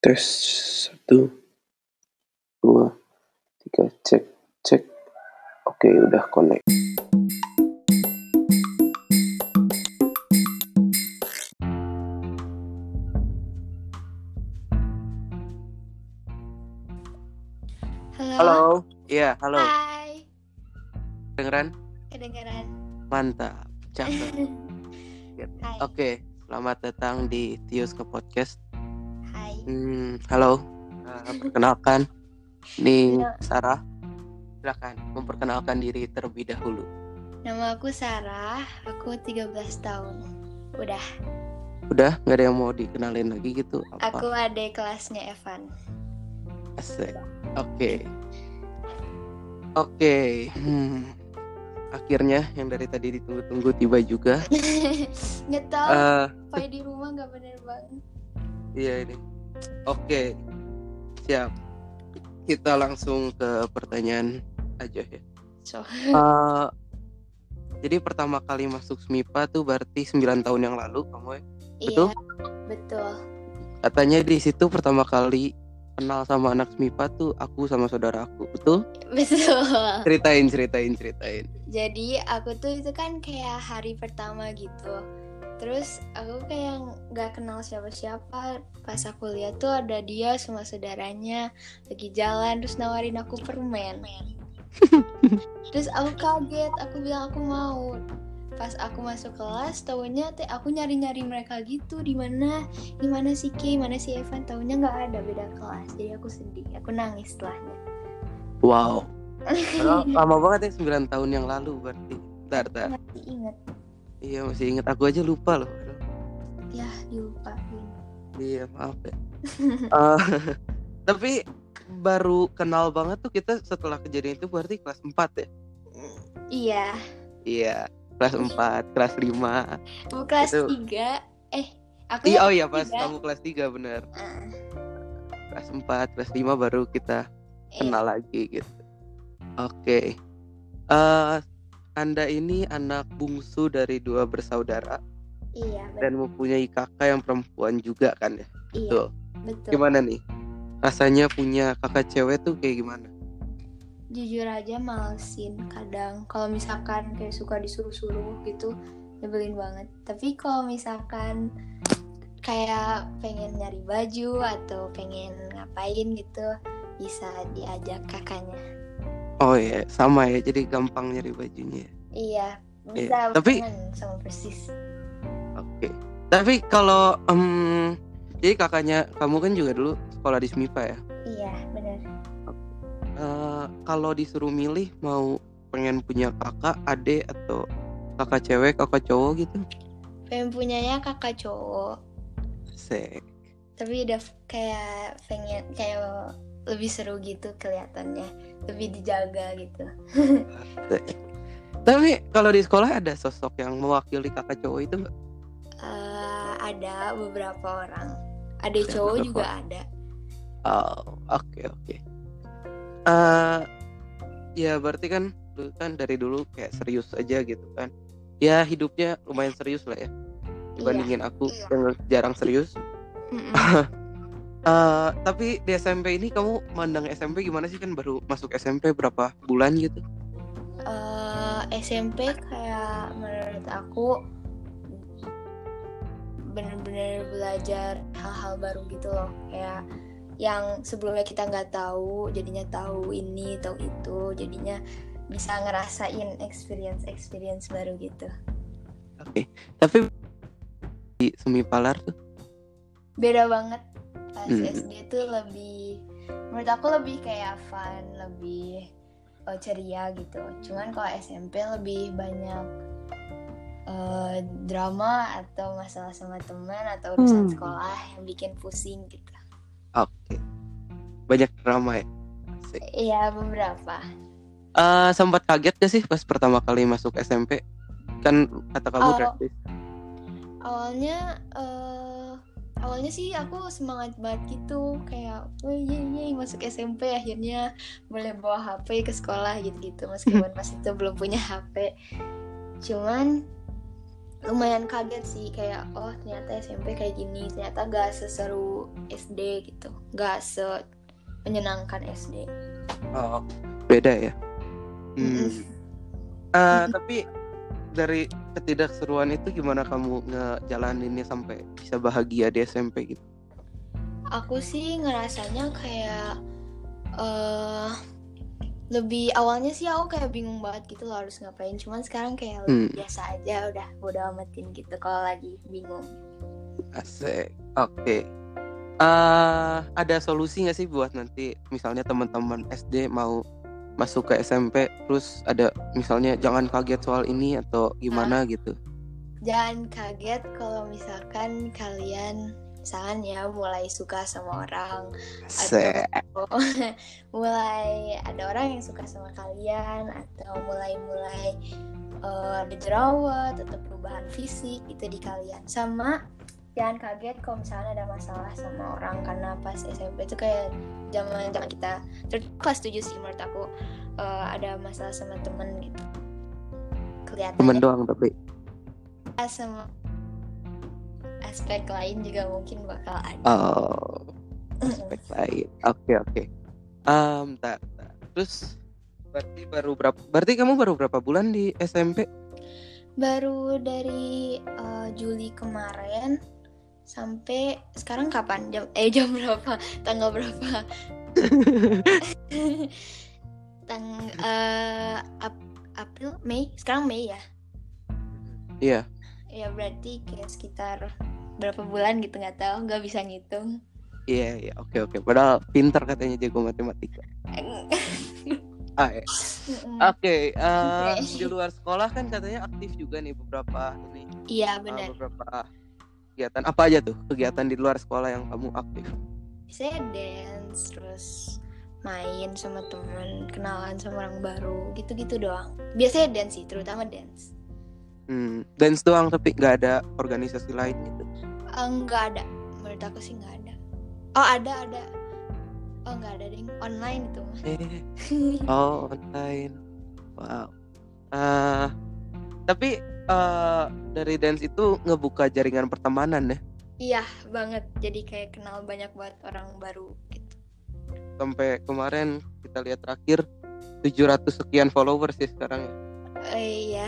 Tes satu, dua, tiga, cek, cek. Oke, udah connect. Halo. Halo, iya, halo. Hai. Dengeran? Kedengaran. Mantap, cakep. Oke, selamat datang di Tius ke podcast. Hmm, halo, Uh, perkenalkan, ini Halo. Sarah. Silakan memperkenalkan diri terlebih dahulu. Nama aku Sarah. Aku 13 tahun. Udah. Udah, nggak ada yang mau dikenalin lagi gitu? Apa? Aku adik kelasnya Evan. Asik. Oke. Oke. Hmm. Akhirnya yang dari tadi ditunggu-tunggu tiba juga. Nggak tahu. Eh, Pai di rumah nggak bener banget. iya ini. Oke. Siap. Kita langsung ke pertanyaan aja ya. So. Eh, jadi pertama kali masuk SMIPA tuh berarti 9 tahun yang lalu kamu ya. Betul? Iya. Betul. Katanya di situ pertama kali kenal sama anak SMIPA tuh aku sama saudara aku. Betul? Betul. Ceritain, ceritain, ceritain. Jadi aku tuh itu kan kayak hari pertama gitu. Terus aku kayak nggak kenal siapa-siapa. Pas aku lihat tuh ada dia sama saudaranya lagi jalan terus nawarin aku permen. terus aku kaget, aku bilang aku mau. Pas aku masuk kelas, tahunya teh aku nyari-nyari mereka gitu di mana, di mana si Ki, mana si Evan, tahunya nggak ada beda kelas. Jadi aku sedih, aku nangis setelahnya. Wow. Lama banget ya 9 tahun yang lalu berarti. Bentar, bentar. Masih inget, Iya masih inget aku aja lupa loh. ya dilupain. Iya maaf ya. Eh, tapi baru kenal banget tuh kita setelah kejadian itu berarti kelas 4 ya? Iya, Iya, kelas 4, kelas 5. aku kelas Itu. 3 Eh, aku Iya, oh iya pas tiga. kamu kelas 3 bener. Ah, Kelas 4, kelas 5 baru kita eh, kenal lagi gitu. Oke. Eh Anda ini anak bungsu dari dua bersaudara Iya, betul. dan mempunyai kakak yang perempuan juga kan ya? Iya, Betul. betul. Gimana nih? Rasanya punya kakak cewek tuh kayak gimana? Jujur aja malesin kadang. Kalau misalkan kayak suka disuruh-suruh gitu, nyebelin banget. Tapi kalau misalkan kayak pengen nyari baju atau pengen ngapain gitu, bisa diajak kakaknya. Oh iya, sama ya. Jadi gampang nyari bajunya. Iya, Iya, bisa tapi- sama persis. Oke. Tapi kalau em, jadi kakaknya kamu kan juga dulu sekolah di SMIPA ya. Iya, benar. Eh, kalau disuruh milih mau pengen punya kakak, adik atau kakak cewek, kakak cowok gitu? Pengen punyanya kakak cowok. Sek. tapi udah kayak pengen kayak lebih seru gitu kelihatannya lebih dijaga gitu Tapi kalau di sekolah ada sosok yang mewakili kakak cowok itu nggak? Eh, ada beberapa orang ada cowok beberapa. juga ada Oh, oke oke. Eh, ya berarti kan dulu kan dari dulu kayak serius aja gitu kan. Ya hidupnya lumayan serius lah ya. Dibandingin aku Iya. yang jarang serius. Mm-mm. Eh, tapi di SMP ini kamu mandang SMP gimana sih kan baru masuk SMP berapa bulan gitu? Eh, SMP kayak menurut aku bener-bener belajar hal-hal baru gitu loh kayak yang sebelumnya kita nggak tahu jadinya tahu ini tahu itu jadinya bisa ngerasain experience experience baru gitu Oke. Tapi di semi palar tuh beda banget pas Hmm. SD tuh lebih menurut aku lebih kayak fun lebih eh, ceria gitu cuman kalau SMP lebih banyak eh, drama atau masalah sama teman atau urusan Hmm. sekolah yang bikin pusing gitu oke. Banyak drama ya. Iya beberapa Eh, sempat kaget gak sih pas pertama kali masuk SMP? Kan kata kamu Oh. drastis. awalnya eh, awalnya sih aku semangat banget gitu kayak wah iya iya masuk SMP akhirnya boleh bawa HP ke sekolah gitu gitu meskipun pas itu belum punya HP cuman lumayan kaget sih kayak oh ternyata SMP kayak gini ternyata gak seseru SD gitu gak se menyenangkan SD oh beda ya? Hmm. Ah, tapi dari ketidakseruan itu gimana kamu ngejalaninnya sampai bisa bahagia di SMP gitu aku sih ngerasanya kayak eh lebih awalnya sih aku kayak bingung banget gitu loh harus ngapain cuman sekarang kayak Hmm. biasa aja udah udah amatin gitu kalau lagi bingung Asik. Oke. Eh, ada solusi nggak sih buat nanti misalnya teman-teman SD mau masuk ke SMP terus ada misalnya jangan kaget soal ini atau gimana gitu. jangan kaget kalau misalkan kalian misalkan ya mulai suka sama orang atau mulai ada orang yang suka sama kalian atau mulai-mulai eh, ada jerawat atau perubahan fisik itu di kalian sama jangan kaget kalau misalnya ada masalah sama orang karena pas SMP itu kayak zaman zaman kita terus kelas 7 sih menurut aku eh, ada masalah sama temen gitu kelihatan Temen ya, doang tapi. sama aspek lain juga mungkin bakal ada Oh, aspek lain. Oke oke. Um, tak, tak. Terus berarti baru berapa? Berarti kamu baru berapa bulan di SMP? baru dari eh, Juli kemarin sampai sekarang kapan jam eh jam berapa tanggal berapa tang eh, Ap- April Mei sekarang Mei ya Iya. ya berarti kayak sekitar berapa bulan gitu nggak tahu nggak bisa ngitung Iya iya oke oke. Padahal pintar katanya jago matematika. Ah, ya. Oke, eh, Oke. di luar sekolah kan katanya aktif juga nih beberapa ini iya eh, benar beberapa kegiatan apa aja tuh? Kegiatan di luar sekolah yang kamu aktif? saya dance terus main sama temen kenalan sama orang baru gitu-gitu doang. Biasanya dance sih terutama dance. Hmm, dance doang tapi nggak ada organisasi lain gitu. enggak ada. Menurut aku sih nggak ada. Oh ada ada. Oh nggak ada ding. Online itu. Eh, oh online. Wow. Eh, tapi eh, dari dance itu ngebuka jaringan pertemanan ya. iya banget jadi kayak kenal banyak banget orang baru gitu Sampai kemarin kita lihat terakhir 700 sekian followers sih sekarang ya. Eh, iya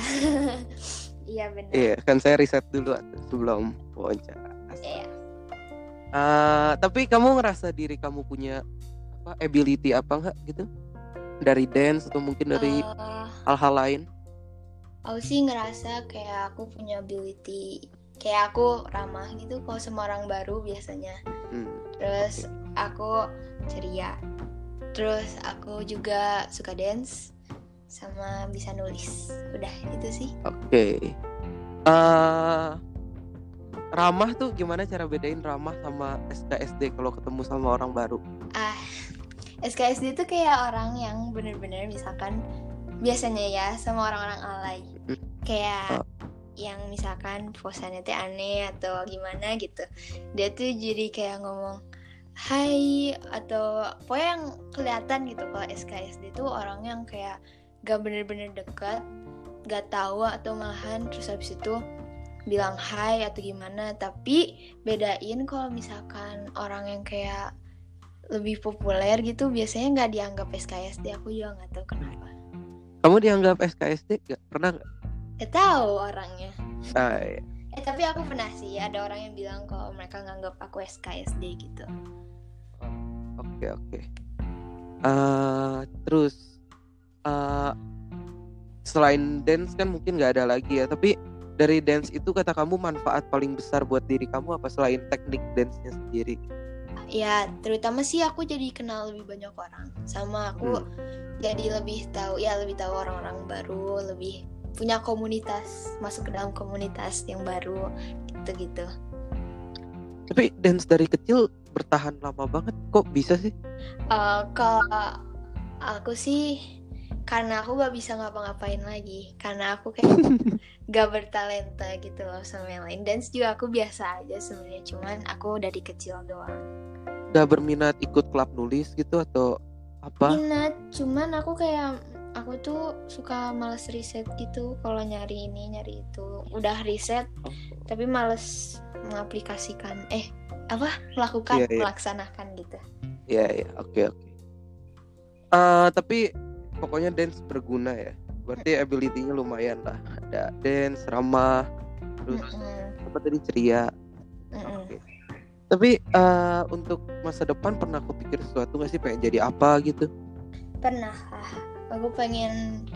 iya benar Iya, kan saya riset dulu sebelum wawancara. Iya. Eh, tapi kamu ngerasa diri kamu punya apa ability apa enggak gitu? Dari dance atau mungkin dari hal-hal lain? Aku sih ngerasa kayak aku punya ability kayak aku ramah gitu kalau sama orang baru biasanya Hmm. terus aku ceria terus aku juga suka dance sama bisa nulis udah itu sih Oke. Eh, ramah tuh gimana cara bedain ramah sama SKSD kalau ketemu sama orang baru? ah SKSD itu kayak orang yang bener-bener misalkan biasanya ya sama orang-orang alay. Hmm. kayak yang misalkan posannya teh aneh atau gimana gitu. Dia tuh jadi kayak ngomong hai atau pokoknya yang kelihatan gitu kalau SKSD itu orang yang kayak gak bener-bener dekat gak tahu atau malahan terus habis itu bilang hai atau gimana. Tapi bedain kalau misalkan orang yang kayak lebih populer gitu biasanya nggak dianggap SKSD aku juga nggak tahu kenapa Kamu dianggap SKSD gak? Pernah gak? Gak tahu orangnya Ah, iya. eh tapi aku pernah sih ada orang yang bilang kalau mereka nganggap aku SKSD gitu Oke oke. Eh, terus eh, selain dance kan mungkin nggak ada lagi ya. Tapi dari dance itu kata kamu manfaat paling besar buat diri kamu apa selain teknik dance-nya sendiri? Ya terutama sih aku jadi kenal lebih banyak orang. Sama aku Hmm. jadi lebih tahu ya lebih tahu orang-orang baru lebih punya komunitas masuk ke dalam komunitas yang baru gitu gitu Tapi dance dari kecil bertahan lama banget kok bisa sih? Eh, kalau aku sih karena aku gak bisa ngapa-ngapain lagi. Karena aku kayak gak bertalenta gitu loh sama yang lain. Dance juga aku biasa aja sebenarnya cuman aku dari kecil doang Gak berminat ikut klub nulis gitu atau apa? minat cuman aku kayak aku tuh suka males riset gitu kalau nyari ini nyari itu udah riset Oh. tapi males mengaplikasikan eh apa melakukan Iya, iya. melaksanakan gitu Iya iya oke oke. Eh, tapi pokoknya dance berguna ya. Berarti ability-nya lumayan lah. Ada dance, ramah, terus Mm-mm, apa tadi ceria. Tapi eh, untuk masa depan pernah kepikir sesuatu nggak sih pengen jadi apa gitu? pernah ah, aku pengen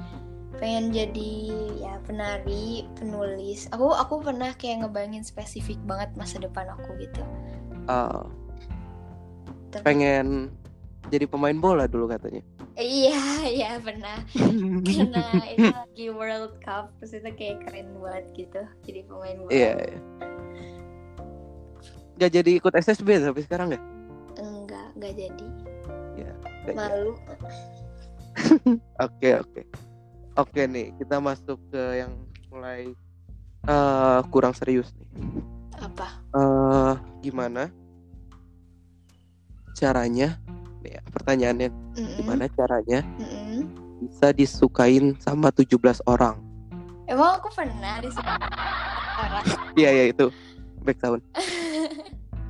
pengen jadi ya penari penulis aku aku pernah kayak ngebayangin spesifik banget masa depan aku gitu Eh, Tapi- pengen jadi pemain bola dulu katanya. iya iya pernah karena itu lagi World Cup terus itu kayak keren banget gitu jadi pemain bola Iya. iya. Gak jadi ikut SSB sampai sekarang nggak? enggak enggak jadi Nggak jadi. malu Oke oke oke nih kita masuk ke yang mulai eh, kurang serius nih. apa eh gimana caranya? Nih, ya, pertanyaannya Mm-mm, gimana caranya mm-mm. bisa disukain sama 17 orang? emang aku pernah di orang Iya ya itu back sound.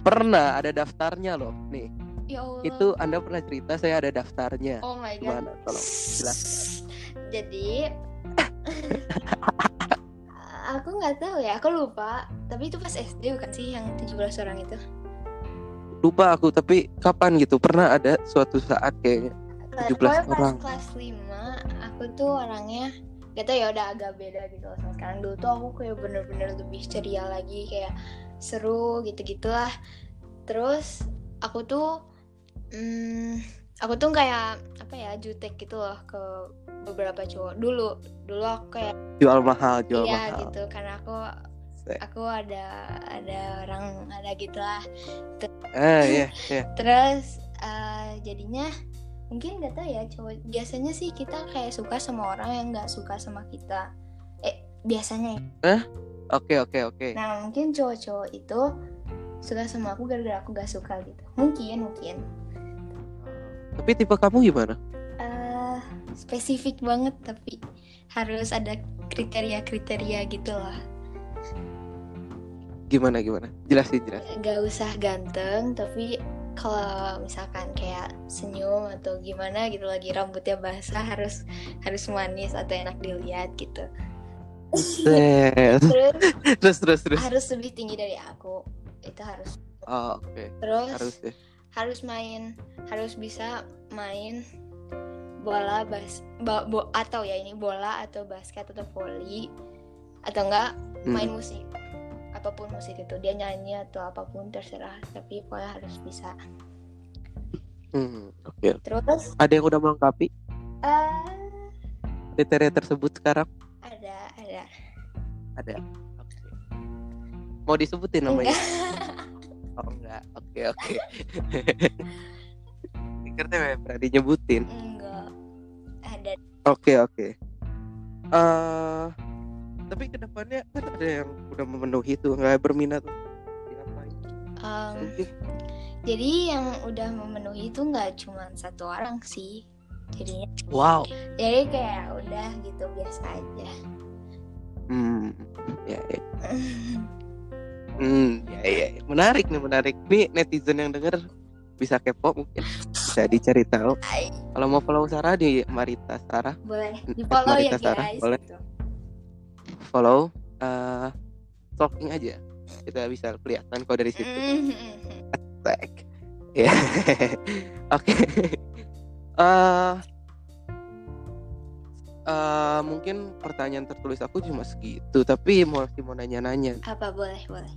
Pernah ada daftarnya loh. Nih ya Allah itu anda pernah cerita saya ada daftarnya. oh my god Gimana? Tolong jelaskan. jadi aku nggak tahu ya aku lupa tapi itu pas SD bukan sih yang 17 orang itu Lupa aku tapi kapan gitu pernah ada suatu saat kayaknya 17 Pokoknya pas orang. kelas 5 aku tuh orangnya gak tau ya udah agak beda gitu sama sekarang dulu tuh aku kayak bener-bener lebih ceria lagi kayak seru gitu-gitulah. Terus aku tuh hmm, aku tuh kayak apa ya jutek gitu loh ke beberapa cowok. Dulu dulu aku kayak jual mahal jual iya mahal. gitu. Karena aku aku ada ada orang ada gitulah. Ah iya iya. terus eh, jadinya mungkin gak tau ya cowok biasanya sih kita kayak suka sama orang yang nggak suka sama kita. Eh biasanya ya. Oke oke oke. nah mungkin cowok-cowok itu suka sama aku gara-gara aku gak suka gitu mungkin mungkin Tapi tipe kamu gimana? eh spesifik banget tapi harus ada kriteria-kriteria gitu lah Gimana gimana? Jelasin jelasin. gak usah ganteng tapi kalau misalkan kayak senyum atau gimana gitu lagi rambutnya basah harus harus manis atau enak dilihat gitu. Terus? Terus terus terus. harus lebih tinggi dari aku. Itu harus. Oh, oke. terus? Harus ya. harus main. Harus bisa main bola bas ba- bo- atau ya ini bola atau basket atau volley atau enggak main Hmm. musik. Apa pun musik itu. Dia nyanyi atau apa pun terserah. Tapi pokoknya harus bisa. Hmm, Oke. terus? Ada yang udah melengkapi? Eh. Kriteria tersebut sekarang? Ada ada Ada. Oke. Mau disebutin namanya? Enggak. Oh enggak. Oke oke. Pikirnya pernah dinyebutin. enggak ada Oke oke. Eh, tapi ke depannya kan ada yang udah memenuhi tuh nggak berminat diapain? Mungkin jadi yang udah memenuhi itu nggak cuma satu orang sih jadinya wow. jadi kayak udah gitu biasa aja Hmm. Ya ya. Hmm. Ya ya. ya. Menarik nih menarik. Nih netizen yang denger bisa kepo mungkin bisa dicari tahu. Kalau mau follow Sarah di Marita Sarah boleh di follow ya Marita Sarah, guys boleh. gitu. follow eh stalking aja kita bisa kelihatan kok dari situ Mhm. tag ya oke eh eh, mungkin pertanyaan tertulis aku cuma segitu tapi mau masih mau nanya-nanya. Apa? Boleh boleh.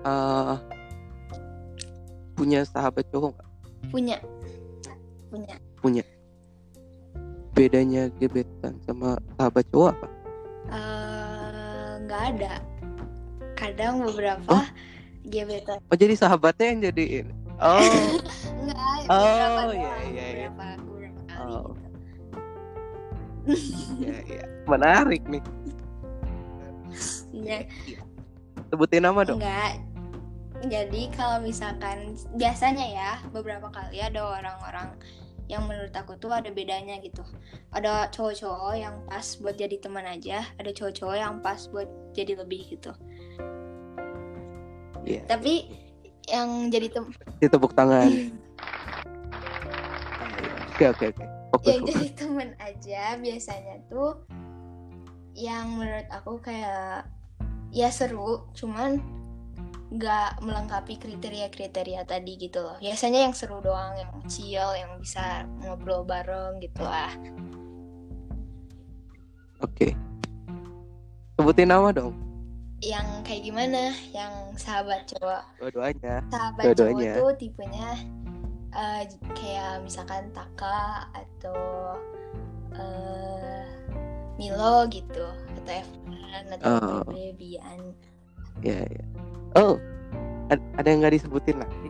Eh punya sahabat cowok nggak? punya. Punya. Bedanya gebetan sama sahabat cowok apa? Nggak ada. Kadang beberapa Oh. gebetan. Oh jadi sahabatnya yang jadiin? Oh Oh, iya, doang, iya, iya. beberapa beberapa kali Oh. gitu. ya ya menarik nih Iya. sebutin nama dong Enggak. Jadi kalau misalkan biasanya ya beberapa kali ada orang-orang yang menurut aku tuh ada bedanya gitu ada cowok-cowok yang pas buat jadi teman aja ada cowok-cowok yang pas buat jadi lebih gitu Iya. tapi yang jadi tem Di tepuk tangan. Oke oke oke. Fokus yang fokus. jadi temen aja biasanya tuh yang menurut aku kayak ya seru cuman nggak melengkapi kriteria-kriteria tadi gitu loh biasanya yang seru doang yang chill yang bisa ngobrol bareng gitu lah Oke. Sebutin nama dong. yang kayak gimana yang sahabat cowok Dua-duanya. sahabat Dua-duanya. cowok tuh tipenya eh, kayak misalkan Taka atau eh, Milo gitu atau Evan atau Oh. Bian Ya ya. Oh. ad- ada yang nggak disebutin lagi.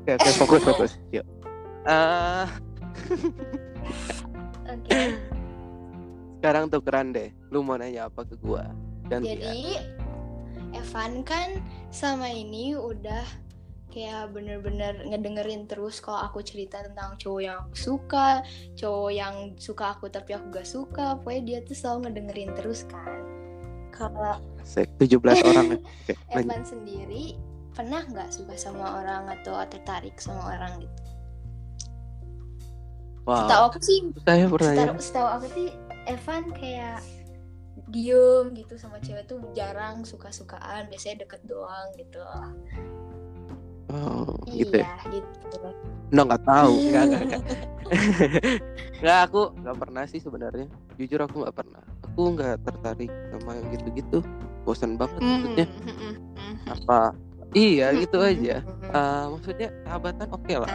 Oke oke fokus fokus. Yuk. Eh, oke sekarang tukeran deh. Lu mau nanya apa ke gua? Gantian. jadi Evan kan sama ini udah kayak bener-bener ngedengerin terus kalau aku cerita tentang cowok yang aku suka, cowok yang suka aku tapi aku gak suka, pokoknya dia tuh selalu ngedengerin terus kan. Kalau Asik. 17 orang. ya. Evan sendiri pernah nggak suka sama orang atau tertarik sama orang gitu? Setahu Wow. aku sih, Saya pernah ya. setahu, setahu aku sih Evan kayak diem gitu sama cewek tuh jarang suka-sukaan, biasanya deket doang gitu. Oh, gitu ya. iya, gitu. No, nggak tahu. Nggak, nggak, nggak. nggak, aku nggak pernah sih sebenarnya. Jujur aku nggak pernah. Aku nggak tertarik sama yang gitu-gitu. Bosan banget maksudnya. Apa? Iya, gitu aja. Eh, maksudnya sahabatan oke lah.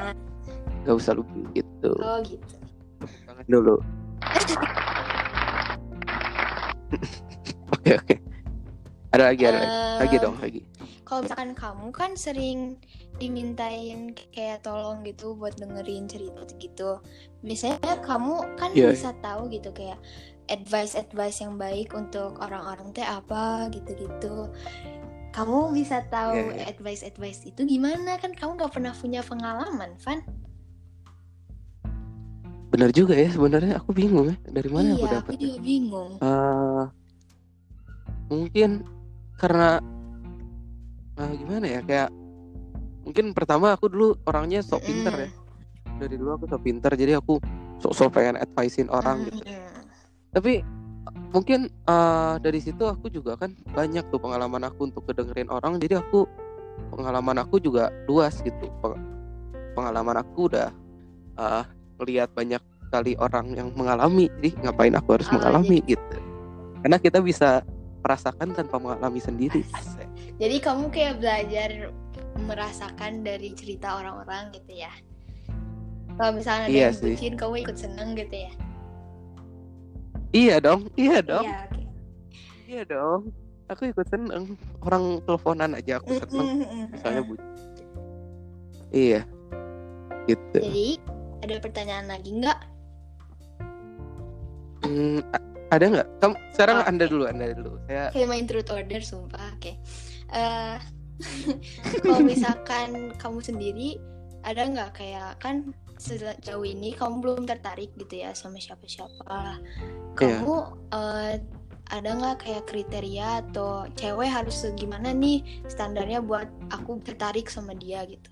Gak usah lebih gitu. Oh gitu. Tangan dulu. Oke oke. Ada lagi ada lagi. Lagi Eh, dong lagi. Kalau misalkan kamu kan sering dimintain kayak tolong gitu buat dengerin cerita gitu. Biasanya kamu kan Iya. bisa tahu gitu kayak advice-advice yang baik untuk orang-orang teh apa gitu-gitu. Kamu bisa tahu Iya, iya. advice-advice itu gimana kan kamu gak pernah punya pengalaman, Van? Bener juga ya sebenarnya aku bingung ya dari mana aku iya, dapat. aku juga bingung. Eh, mungkin karena eh, gimana ya kayak mungkin pertama aku dulu orangnya sok pinter ya. Dari dulu aku sok pinter jadi aku sok-sok pengen advisein orang gitu. Mm-mm. tapi mungkin eh, dari situ aku juga kan banyak tuh pengalaman aku untuk kedengerin orang jadi aku pengalaman aku juga luas gitu. Peng- pengalaman aku udah eh, melihat banyak kali orang yang mengalami jadi ngapain aku harus Oh, mengalami gitu. Karena kita bisa merasakan tanpa mengalami sendiri. Asik. Jadi kamu kayak belajar merasakan dari cerita orang-orang gitu ya. Kalau misalnya ada Iya yang bucin, kamu ikut seneng gitu ya. iya dong iya dong Iya, oke. iya dong aku ikut seneng orang teleponan aja aku seneng misalnya bu iya gitu Jadi ada pertanyaan lagi nggak? Hmm, ada nggak kamu sekarang Oke. anda dulu anda dulu saya Kayak main truth order, sumpah. Oke. Eh, kalau misalkan kamu sendiri ada nggak kayak kan sejauh ini kamu belum tertarik gitu ya sama siapa-siapa. Iya. Kamu eh, ada nggak kayak kriteria atau cewek harus gimana nih standarnya buat aku tertarik sama dia gitu?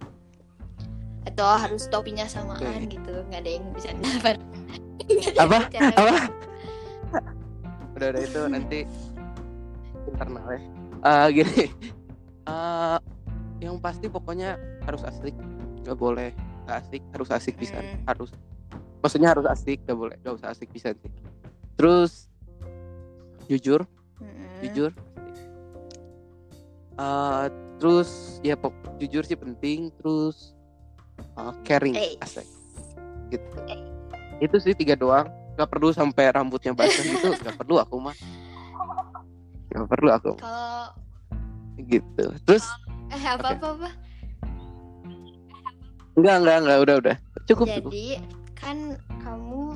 Atau harus topinya samaan Oke. gitu? Nggak ada yang bisa dapat. Apa? Apa udah udah itu nanti internal ya Eh, gini. Eh, yang pasti pokoknya harus asik. Nggak boleh nggak asik harus asik bisa. Hmm. harus maksudnya harus asik nggak boleh nggak usah asik bisa sih. Terus jujur Mm-mm. jujur. Eh, terus ya pok- jujur sih penting terus eh, caring asik. Gitu. Itu sih tiga doang. Nggak perlu sampai rambutnya basah gitu nggak perlu aku mah nggak perlu aku. Kalau gitu terus eh apa apa apa? enggak enggak enggak udah udah cukup cukup Jadi kan kamu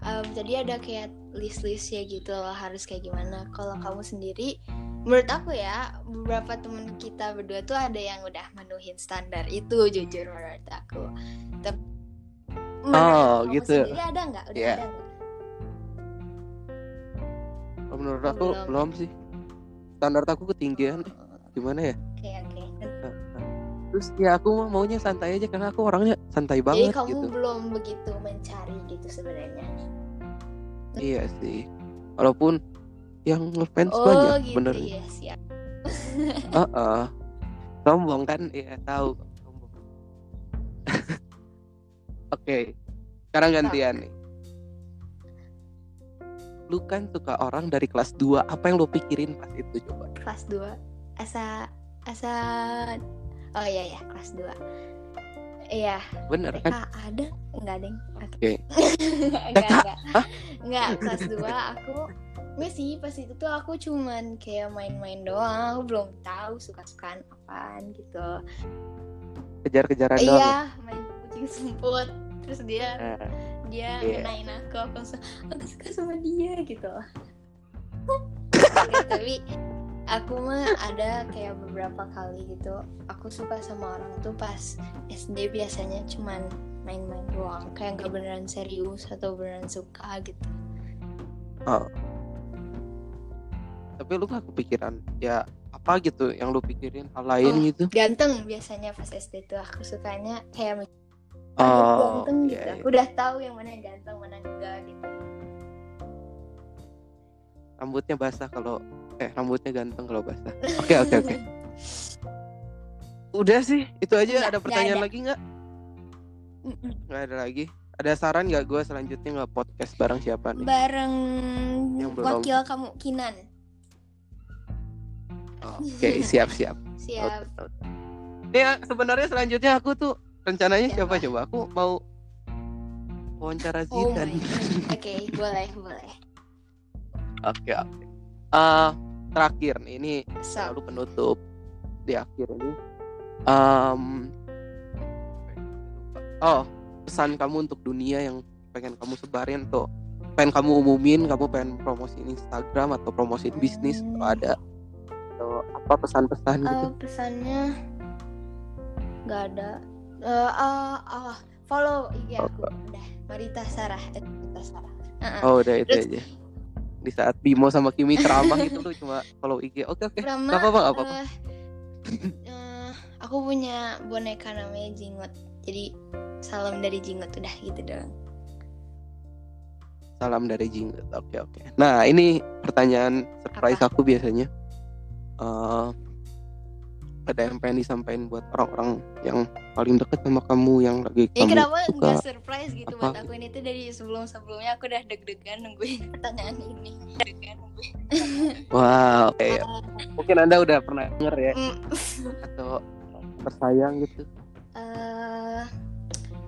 em, jadi ada kayak list-list ya gitu loh harus kayak gimana. Kalau kamu sendiri, menurut aku ya beberapa temen kita berdua tuh ada yang udah menuhin standar itu jujur menurut aku. Tapi Oh, kamu gitu. sendiri ada nggak udah Iya. ada nggak Kalau menurut aku belum. belum sih. Standar aku ketinggian. Oh, Gimana ya? oke oke Terus ya aku mah maunya santai aja karena aku orangnya santai jadi banget kamu gitu. belum begitu mencari gitu sebenarnya Iya sih. Walaupun yang ngefans oh banyak gitu bener. ya siap Heeh. Sombong kan? Iya, tahu. Sombong. Oke. Sekarang gantian nih. Lu kan suka orang dari kelas 2. Apa yang lu pikirin pas itu coba? kelas 2 asa asa oh iya ya kelas 2 iya Bener TK kan? ada enggak deng Oke. enggak enggak enggak kelas 2 aku Nggak sih pas itu tuh aku cuman kayak main-main doang aku belum tahu suka-sukaan apaan gitu Kejar-kejaran doang. ya? iya main kucing semput terus dia Nah, dia Iya. ngenain aku aku langsung aku suka sama dia gitu Ya, tapi aku mah ada kayak beberapa kali gitu aku suka sama orang tuh pas SD biasanya cuman main-main doang kayak nggak beneran serius atau beneran suka gitu Tapi lu gak kepikiran ya apa gitu yang lu pikirin hal lain Oh, gitu? ganteng biasanya pas SD tuh aku sukanya kayak Oh, ganteng gitu iya, iya. aku udah tahu yang mana yang ganteng mana yang enggak gitu Rambutnya basah kalau eh rambutnya ganteng kalau basah. Oke, oke, oke. Udah sih, itu aja. Nggak, ada nggak pertanyaan ada. lagi nggak? Nggak ada lagi. Ada saran nggak gue selanjutnya nggak podcast bareng siapa nih? bareng Yang belum. wakil kamu Kinan Oke, siap siap. siap Ya sebenarnya selanjutnya aku tuh rencananya siapa, Siapa? coba? Aku mau wawancara oh Zidan. Oke boleh boleh Oke oke. Eh, terakhir nih ini so selalu penutup di akhir ini. Em, oh pesan kamu untuk dunia yang pengen kamu sebarin tuh pengen kamu umumin kamu pengen promosiin Instagram atau promosiin bisnis Hmm. kalau ada atau apa pesan-pesan gitu Eh, pesannya nggak ada Eh, ah, ah, follow IG aku. Udah Marita Sarah eh, Marita Sarah. Heeh. oh udah itu terus- aja. Di saat Bimo sama Kimi ceramah gitu lu cuma follow IG oke oke. Nggak apa-apa nggak apa-apa. eh, eh, aku punya boneka namanya Jingot. Jadi salam dari Jingot udah gitu doang. Salam dari Jinggot oke oke. Nah ini pertanyaan surprise aku biasanya. Eh, ada yang pengen disampaikan buat orang-orang yang paling dekat sama kamu yang lagi Ini kamu kenapa suka. nggak surprise gitu apa? buat aku? Ini tuh dari sebelum-sebelumnya aku udah deg-degan nungguin pertanyaan ini. Deg-degan nungguin. wow oke. Mungkin anda udah pernah denger ya. Mm, atau tersayang gitu. Eh,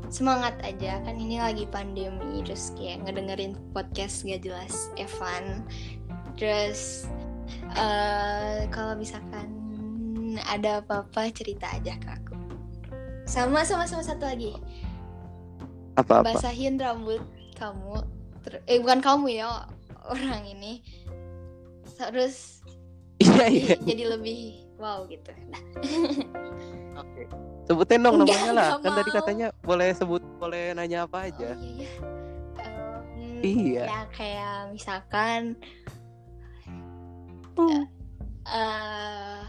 semangat aja. Kan ini lagi pandemi terus kayak ngedengerin podcast gak jelas Evan. Terus eh kalau misalkan ada apa-apa cerita aja ke aku. Sama sama sama satu lagi. Apa apa basahin rambut kamu. Ter- eh bukan kamu ya orang ini. Terus iya jadi, iya. jadi lebih wow gitu. Nah, oke. Sebutin dong Enggak, namanya lah. kan tadi katanya boleh sebut boleh nanya apa aja. Oh iya iya. Em, Iya. ya kayak misalkan eh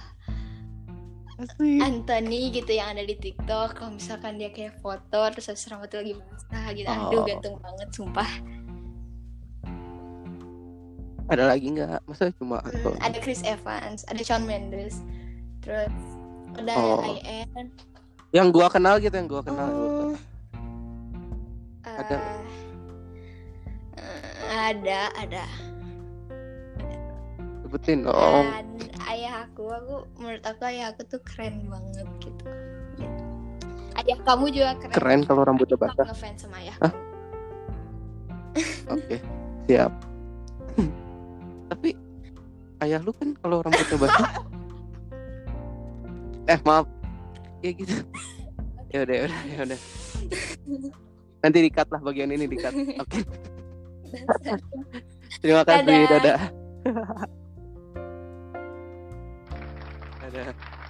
asik. Anthony gitu yang ada di TikTok kalau misalkan dia kayak foto terus habis rambutnya lagi basah gitu aduh Oh. ganteng banget sumpah ada lagi nggak masa cuma Hmm, ada Chris Evans ada Shawn Mendes terus ada Oh. IN yang gua kenal gitu yang gua kenal Oh. Ada. Eh, ada ada sebutin dong ayah aku aku menurut aku ayah aku tuh keren banget gitu ayah kamu juga keren keren kalau rambutnya Aku basah ngefans sama ayah. Oke, siap. Tapi ayah lu kan kalau rambutnya basah. eh maaf, ya gitu. Ya udah, ya udah, ya udah. Nanti dikat lah bagian ini dikat. Oke, terima kasih, Dadah. dadah. Dadah.